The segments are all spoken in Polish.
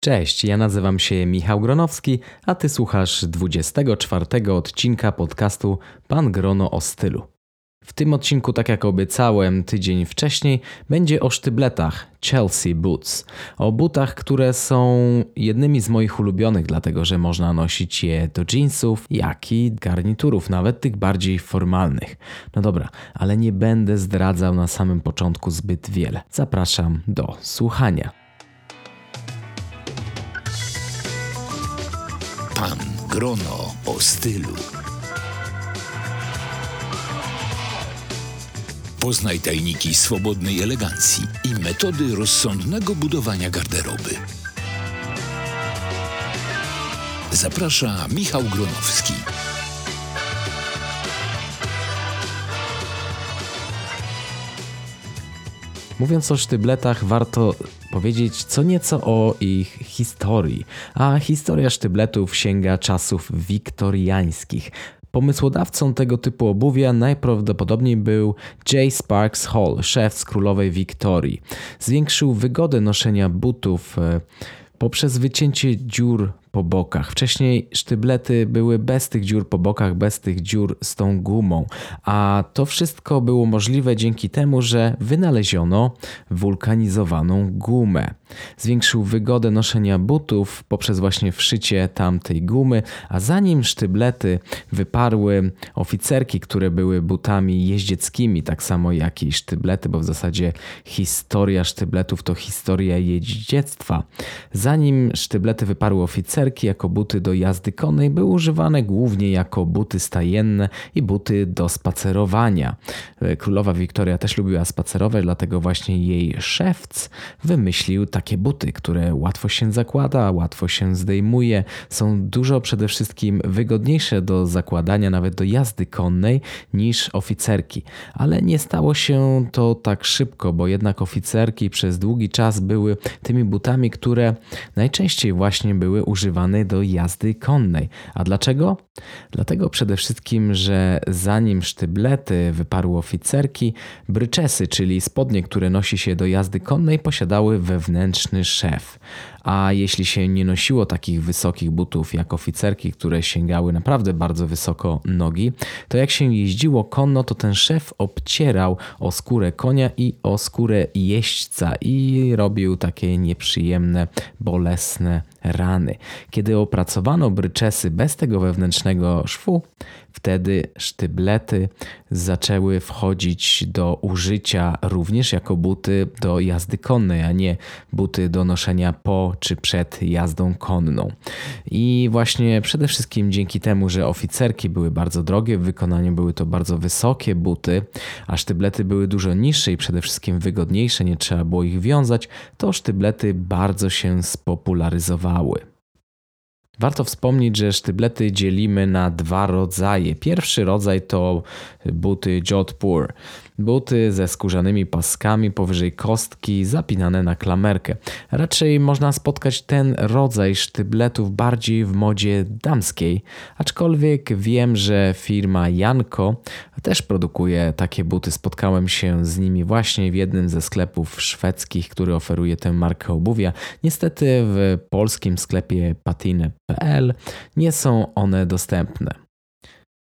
Cześć, ja nazywam się Michał Gronowski, a ty słuchasz 24 odcinka podcastu Pan Grono o stylu. W tym odcinku, tak jak obiecałem tydzień wcześniej, będzie o sztybletach Chelsea Boots. O butach, które są jednymi z moich ulubionych, dlatego że można nosić je do jeansów, jak i garniturów, nawet tych bardziej formalnych. No dobra, ale nie będę zdradzał na samym początku zbyt wiele. Zapraszam do słuchania. Pan Grono o stylu. Poznaj tajniki swobodnej elegancji i metody rozsądnego budowania garderoby. Zaprasza Michał Gronowski. Mówiąc o sztybletach, warto powiedzieć co nieco o ich historii. A historia sztybletów sięga czasów wiktoriańskich. Pomysłodawcą tego typu obuwia najprawdopodobniej był J. Sparks Hall, szef z królowej Wiktorii. Zwiększył wygodę noszenia butów e, poprzez wycięcie dziur po bokach. Wcześniej sztyblety były bez tych dziur po bokach, bez tych dziur z tą gumą, a to wszystko było możliwe dzięki temu, że wynaleziono wulkanizowaną gumę. Zwiększył wygodę noszenia butów poprzez właśnie wszycie tamtej gumy, a zanim sztyblety wyparły oficerki, które były butami jeździeckimi, tak samo jak i sztyblety, bo w zasadzie historia sztybletów to historia jeździectwa. Zanim sztyblety wyparły oficerki, jako buty do jazdy konnej były używane głównie jako buty stajenne i buty do spacerowania. Królowa Wiktoria też lubiła spacerować, dlatego właśnie jej szewc wymyślił takie buty, które łatwo się zakłada, łatwo się zdejmuje, są dużo przede wszystkim wygodniejsze do zakładania, nawet do jazdy konnej niż oficerki. Ale nie stało się to tak szybko, bo jednak oficerki przez długi czas były tymi butami, które najczęściej właśnie były używane do jazdy konnej. A dlaczego? Dlatego przede wszystkim, że zanim sztyblety wyparły oficerki, bryczesy, czyli spodnie, które nosi się do jazdy konnej, posiadały wewnętrzny szef. A jeśli się nie nosiło takich wysokich butów jak oficerki, które sięgały naprawdę bardzo wysoko nogi, to jak się jeździło konno, to ten szef obcierał o skórę konia i o skórę jeźdźca i robił takie nieprzyjemne, bolesne rany. Kiedy opracowano bryczesy bez tego wewnętrznego szwu, Wtedy sztyblety zaczęły wchodzić do użycia również jako buty do jazdy konnej, a nie buty do noszenia po czy przed jazdą konną. I właśnie przede wszystkim dzięki temu, że oficerki były bardzo drogie, w wykonaniu były to bardzo wysokie buty, a sztyblety były dużo niższe i przede wszystkim wygodniejsze, nie trzeba było ich wiązać, to sztyblety bardzo się spopularyzowały. Warto wspomnieć, że sztyblety dzielimy na dwa rodzaje. Pierwszy rodzaj to buty Jodhpur. Buty ze skórzanymi paskami powyżej kostki zapinane na klamerkę. Raczej można spotkać ten rodzaj sztybletów bardziej w modzie damskiej, aczkolwiek wiem, że firma Janko też produkuje takie buty. Spotkałem się z nimi właśnie w jednym ze sklepów szwedzkich, który oferuje tę markę obuwia. Niestety w polskim sklepie patine.pl nie są one dostępne.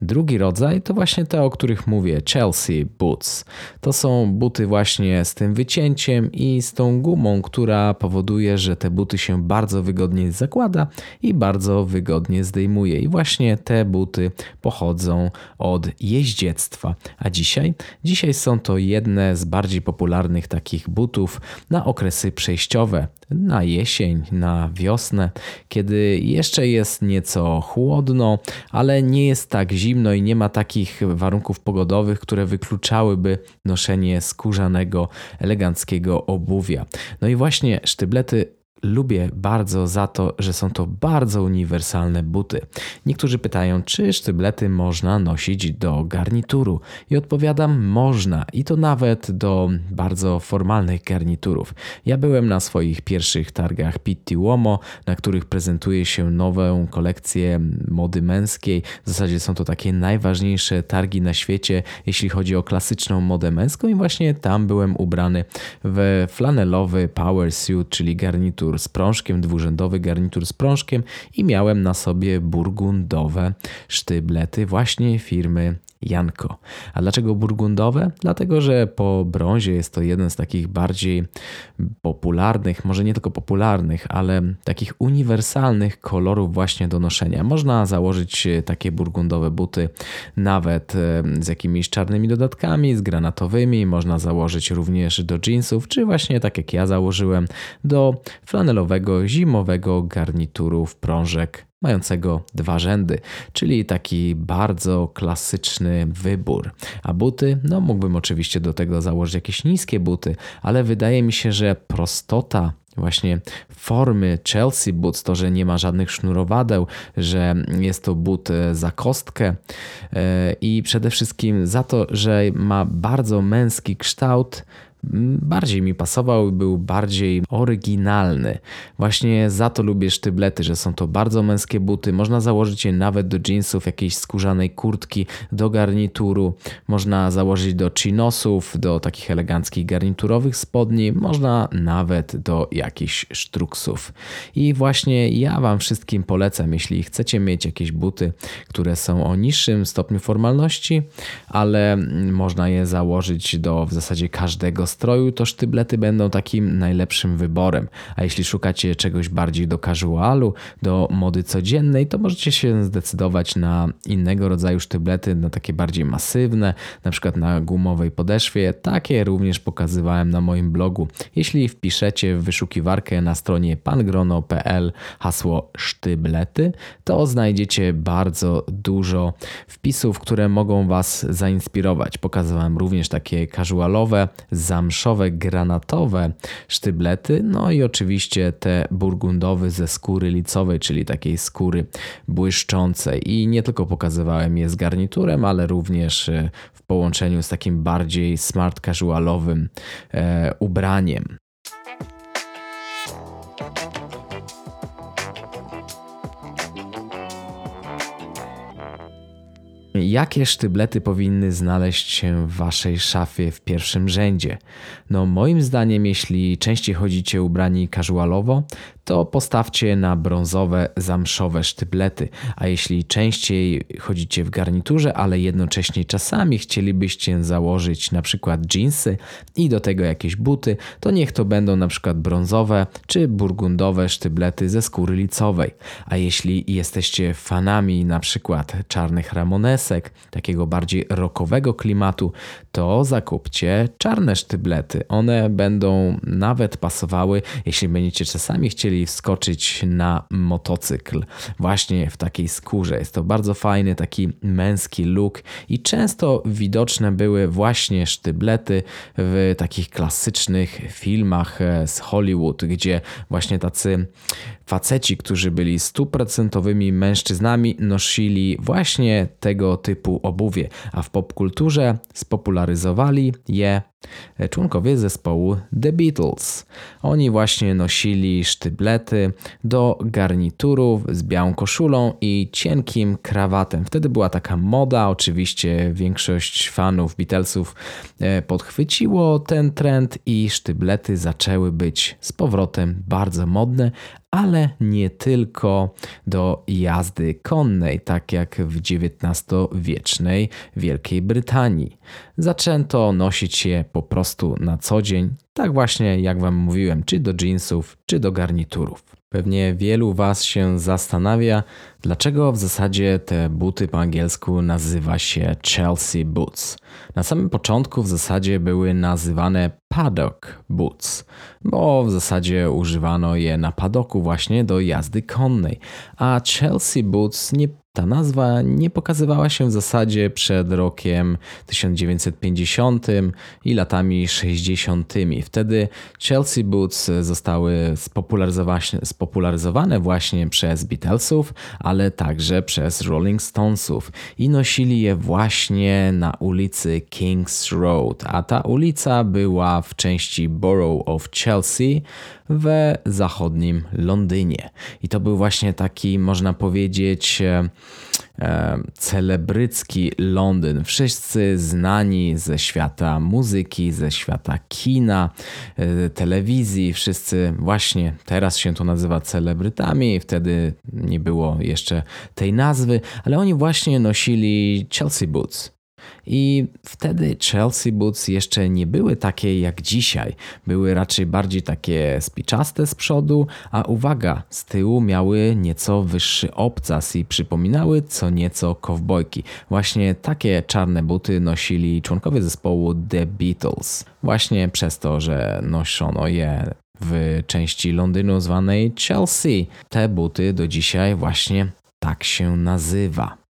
Drugi rodzaj to właśnie te, o których mówię, Chelsea Boots. To są buty właśnie z tym wycięciem i z tą gumą, która powoduje, że te buty się bardzo wygodnie zakłada i bardzo wygodnie zdejmuje. I właśnie te buty pochodzą od jeździectwa. A dzisiaj? Dzisiaj są to jedne z bardziej popularnych takich butów na okresy przejściowe na jesień, na wiosnę, kiedy jeszcze jest nieco chłodno, ale nie jest tak zimno i nie ma takich warunków pogodowych, które wykluczałyby noszenie skórzanego, eleganckiego obuwia. No i właśnie sztyblety lubię bardzo za to, że są to bardzo uniwersalne buty. Niektórzy pytają, czy sztyblety można nosić do garnituru. I odpowiadam, można i to nawet do bardzo formalnych garniturów. Ja byłem na swoich pierwszych targach Pitti Uomo, na których prezentuje się nową kolekcję mody męskiej. W zasadzie są to takie najważniejsze targi na świecie, jeśli chodzi o klasyczną modę męską i właśnie tam byłem ubrany w flanelowy power suit, czyli garnitur garnitur z prążkiem, dwurzędowy garnitur z prążkiem i miałem na sobie burgundowe sztyblety właśnie firmy Janko. A dlaczego burgundowe? Dlatego, że po brązie jest to jeden z takich bardziej popularnych, może nie tylko popularnych, ale takich uniwersalnych kolorów właśnie do noszenia. Można założyć takie burgundowe buty nawet e, z jakimiś czarnymi dodatkami, z granatowymi. Można założyć również do jeansów, czy właśnie tak jak ja założyłem, do flanelowego, zimowego garnituru w prążek mającego dwa rzędy, czyli taki bardzo klasyczny wybór. A buty, no mógłbym oczywiście do tego założyć jakieś niskie buty, ale wydaje mi się, że prostota właśnie formy Chelsea Boots, to, że nie ma żadnych sznurowadeł, że jest to but e, za kostkę e, i przede wszystkim za to, że ma bardzo męski kształt, bardziej mi pasował był bardziej oryginalny. Właśnie za to lubię sztyblety, że są to bardzo męskie buty. Można założyć je nawet do jeansów, jakiejś skórzanej kurtki, do garnituru. Można założyć do chinosów, do takich eleganckich garniturowych spodni. Można nawet do jakichś sztruksów. I właśnie ja Wam wszystkim polecam, jeśli chcecie mieć jakieś buty, które są o niższym stopniu formalności, ale można je założyć do w zasadzie każdego stroju, to sztyblety będą takim najlepszym wyborem. A jeśli szukacie czegoś bardziej do casualu, do mody codziennej, to możecie się zdecydować na innego rodzaju sztyblety, na takie bardziej masywne, na przykład na gumowej podeszwie. Takie również pokazywałem na moim blogu. Jeśli wpiszecie w wyszukiwarkę na stronie pangrono.pl hasło sztyblety, to znajdziecie bardzo dużo wpisów, które mogą Was zainspirować. Pokazywałem również takie casualowe, zamszowe, granatowe sztyblety, no i oczywiście te burgundowe ze skóry licowej, czyli takiej skóry błyszczącej. I nie tylko pokazywałem je z garniturem, ale również e, w połączeniu z takim bardziej smart casualowym e, ubraniem. Jakie sztyblety powinny znaleźć się w waszej szafie w pierwszym rzędzie? No, moim zdaniem, jeśli częściej chodzicie ubrani casualowo, to postawcie na brązowe, zamszowe sztyblety. A jeśli częściej chodzicie w garniturze, ale jednocześnie czasami chcielibyście założyć na przykład jeansy i do tego jakieś buty, to niech to będą na przykład brązowe czy burgundowe sztyblety ze skóry licowej. A jeśli jesteście fanami na przykład czarnych ramonesek, takiego bardziej rockowego klimatu, to zakupcie czarne sztyblety. One będą nawet pasowały, jeśli będziecie czasami chcieli chcieli wskoczyć na motocykl właśnie w takiej skórze. Jest to bardzo fajny taki męski look i często widoczne były właśnie sztyblety w takich klasycznych filmach e, z Hollywood, gdzie właśnie tacy faceci, którzy byli stuprocentowymi mężczyznami, nosili właśnie tego typu obuwie, a w popkulturze spopularyzowali je członkowie zespołu The Beatles. Oni właśnie nosili sztyblety do garniturów z białą koszulą i cienkim krawatem. Wtedy była taka moda, oczywiście większość fanów Beatlesów e, podchwyciło ten trend i sztyblety zaczęły być z powrotem bardzo modne, ale nie tylko do jazdy konnej, tak jak w XIX-wiecznej Wielkiej Brytanii. Zaczęto nosić je po prostu na co dzień, tak właśnie jak Wam mówiłem, czy do jeansów, czy do garniturów. Pewnie wielu Was się zastanawia, dlaczego w zasadzie te buty po angielsku nazywa się Chelsea Boots. Na samym początku w zasadzie były nazywane paddock boots, bo w zasadzie używano je na padoku właśnie do jazdy konnej, a Chelsea Boots nie ta nazwa nie pokazywała się w zasadzie przed rokiem 1950 i latami 60. Wtedy Chelsea Boots zostały spopularyzowane właśnie przez Beatlesów, ale także przez Rolling Stonesów i nosili je właśnie na ulicy King's Road, a ta ulica była w części Borough of Chelsea we zachodnim Londynie. I to był właśnie taki, można powiedzieć, celebrycki Londyn. Wszyscy znani ze świata muzyki, ze świata kina, e, telewizji, wszyscy właśnie teraz się to nazywa celebrytami, wtedy nie było jeszcze tej nazwy, ale oni właśnie nosili Chelsea Boots. I wtedy Chelsea Boots jeszcze nie były takie jak dzisiaj. Były raczej bardziej takie spiczaste z przodu, a uwaga, z tyłu miały nieco wyższy obcas i przypominały co nieco kowbojki. Właśnie takie czarne buty nosili członkowie zespołu The Beatles. Właśnie przez to, że noszono je w części Londynu zwanej Chelsea. Te buty do dzisiaj właśnie tak się nazywa.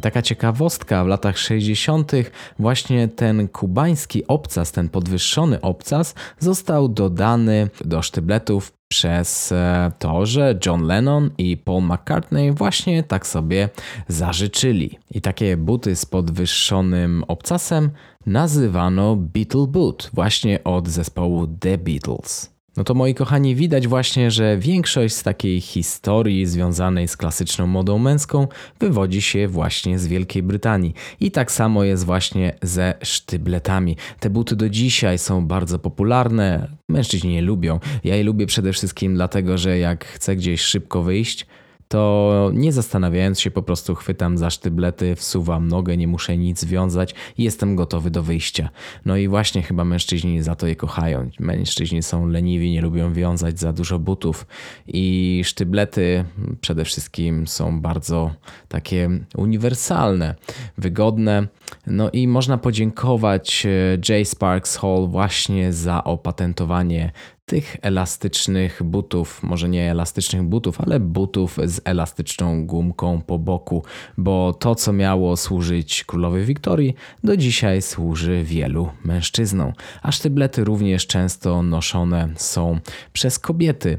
Taka ciekawostka, w latach 60. właśnie ten kubański obcas, ten podwyższony obcas został dodany do sztybletów przez e, to, że John Lennon i Paul McCartney właśnie tak sobie zażyczyli. I takie buty z podwyższonym obcasem nazywano Beatle Boot, właśnie od zespołu The Beatles. No to moi kochani, widać właśnie, że większość z takiej historii związanej z klasyczną modą męską wywodzi się właśnie z Wielkiej Brytanii. I tak samo jest właśnie ze sztybletami. Te buty do dzisiaj są bardzo popularne, mężczyźni je lubią. Ja je lubię przede wszystkim dlatego, że jak chcę gdzieś szybko wyjść, to nie zastanawiając się po prostu chwytam za sztyblety, wsuwam nogę, nie muszę nic wiązać i jestem gotowy do wyjścia. No i właśnie chyba mężczyźni za to je kochają. Mężczyźni są leniwi, nie lubią wiązać za dużo butów i sztyblety przede wszystkim są bardzo takie uniwersalne, wygodne. No i można podziękować e, J. Sparks Hall właśnie za opatentowanie tych elastycznych butów, może nie elastycznych butów, ale butów z elastyczną gumką po boku, bo to, co miało służyć królowej Wiktorii, do dzisiaj służy wielu mężczyznom. A sztyblety również często noszone są przez kobiety.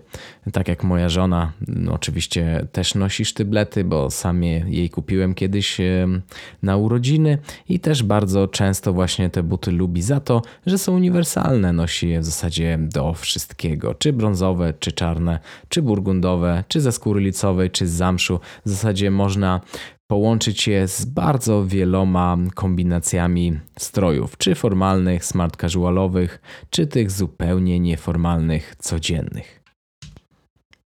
Tak jak moja żona, no oczywiście też nosi sztyblety, bo sam jej kupiłem kiedyś na urodziny i też bardzo często właśnie te buty lubi za to, że są uniwersalne. Nosi je w zasadzie do wszystkich wszystkiego, czy brązowe, czy czarne, czy burgundowe, czy ze skóry licowej, czy z zamszu. W zasadzie można połączyć je z bardzo wieloma kombinacjami strojów, czy formalnych, smart casualowych, czy tych zupełnie nieformalnych, codziennych.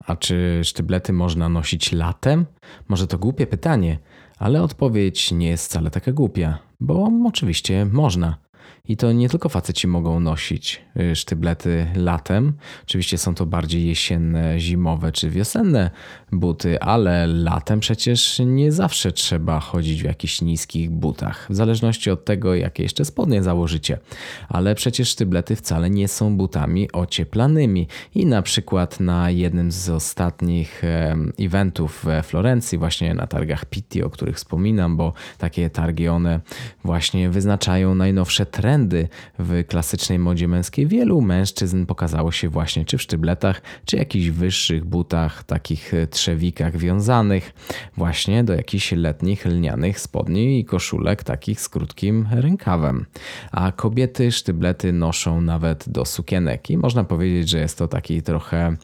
A czy sztyblety można nosić latem? Może to głupie pytanie, ale odpowiedź nie jest wcale taka głupia, bo oczywiście można. I to nie tylko faceci mogą nosić y, sztyblety latem. Oczywiście są to bardziej jesienne, zimowe czy wiosenne buty, ale latem przecież nie zawsze trzeba chodzić w jakichś niskich butach, w zależności od tego, jakie jeszcze spodnie założycie. Ale przecież sztyblety wcale nie są butami ocieplanymi i na przykład na jednym z ostatnich eventów we Florencji, właśnie na targach Pitti, o których wspominam, bo takie targi one właśnie wyznaczają najnowsze trendy w klasycznej modzie męskiej. Wielu mężczyzn pokazało się właśnie czy w sztybletach, czy jakichś wyższych butach, takich trzewikach wiązanych, właśnie do jakichś letnich lnianych spodni i koszulek takich z krótkim rękawem. A kobiety sztyblety noszą nawet do sukienek i można powiedzieć, że jest to taki trochę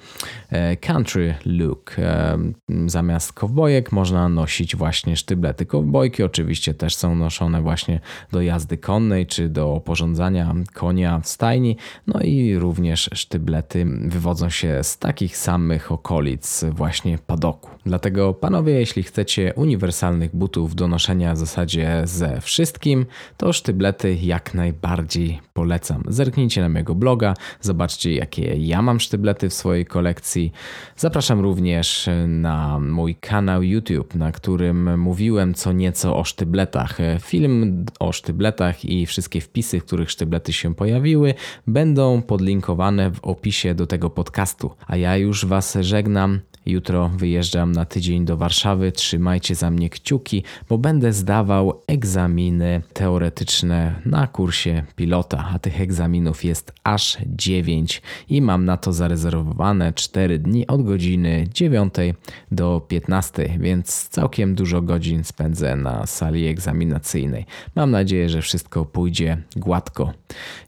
e, country look. E, zamiast kowbojek można nosić właśnie sztyblety. Kowbojki oczywiście też są noszone właśnie do jazdy konnej czy do oporządzania konia w stajni. No i również sztyblety wywodzą się z takich samych okolic właśnie padoku. Dlatego panowie, jeśli chcecie uniwersalnych butów do noszenia w zasadzie ze wszystkim, to sztyblety jak najbardziej polecam. Zerknijcie na mojego bloga, zobaczcie jakie ja mam sztyblety w swojej kolekcji. Zapraszam również na mój kanał YouTube, na którym mówiłem co nieco o sztybletach. Film o sztybletach i wszystkie wpisy, w których sztyblety się pojawiły, będą podlinkowane w opisie do tego podcastu. A ja już Was żegnam. Jutro wyjeżdżam na tydzień do Warszawy. Trzymajcie za mnie kciuki, bo będę zdawał egzaminy teoretyczne na kursie pilota, a tych egzaminów jest aż 9 i mam na to zarezerwowane 4 dni od godziny 9 do 15, więc całkiem dużo godzin spędzę na sali egzaminacyjnej. Mam nadzieję, że wszystko pójdzie gładko.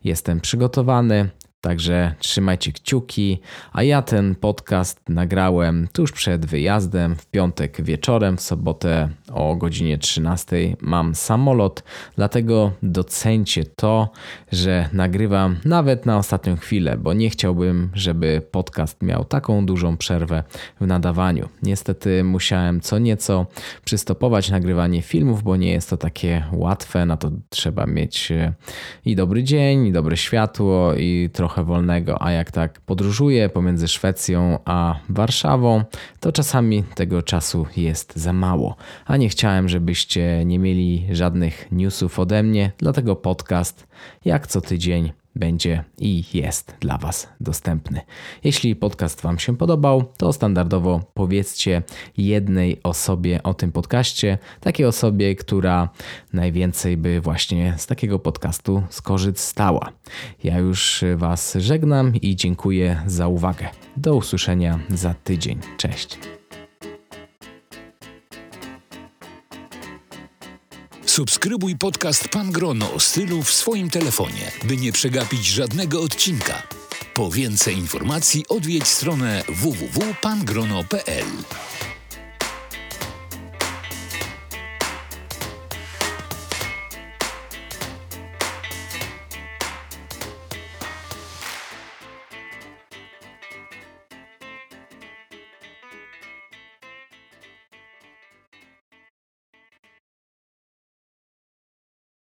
Jestem przygotowany, Także trzymajcie kciuki, a ja ten podcast nagrałem tuż przed wyjazdem w piątek wieczorem, w sobotę o godzinie 13 mam samolot, dlatego docencie to, że nagrywam nawet na ostatnią chwilę, bo nie chciałbym, żeby podcast miał taką dużą przerwę w nadawaniu. Niestety musiałem co nieco przystopować nagrywanie filmów, bo nie jest to takie łatwe, na to trzeba mieć e, i dobry dzień, i dobre światło, i trochę wolnego, a jak tak podróżuję pomiędzy Szwecją a Warszawą, to czasami tego czasu jest za mało. A nie chciałem, żebyście nie mieli żadnych newsów ode mnie, dlatego podcast jak co tydzień będzie i jest dla Was dostępny. Jeśli podcast Wam się podobał, to standardowo powiedzcie jednej osobie o tym podcaście, takiej osobie, która najwięcej by właśnie z takiego podcastu skorzystała. Ja już Was żegnam i dziękuję za uwagę. Do usłyszenia za tydzień. Cześć. Subskrybuj podcast Pan Grono o stylu w swoim telefonie, by nie przegapić żadnego odcinka. Po więcej informacji odwiedź stronę www.pangrono.pl.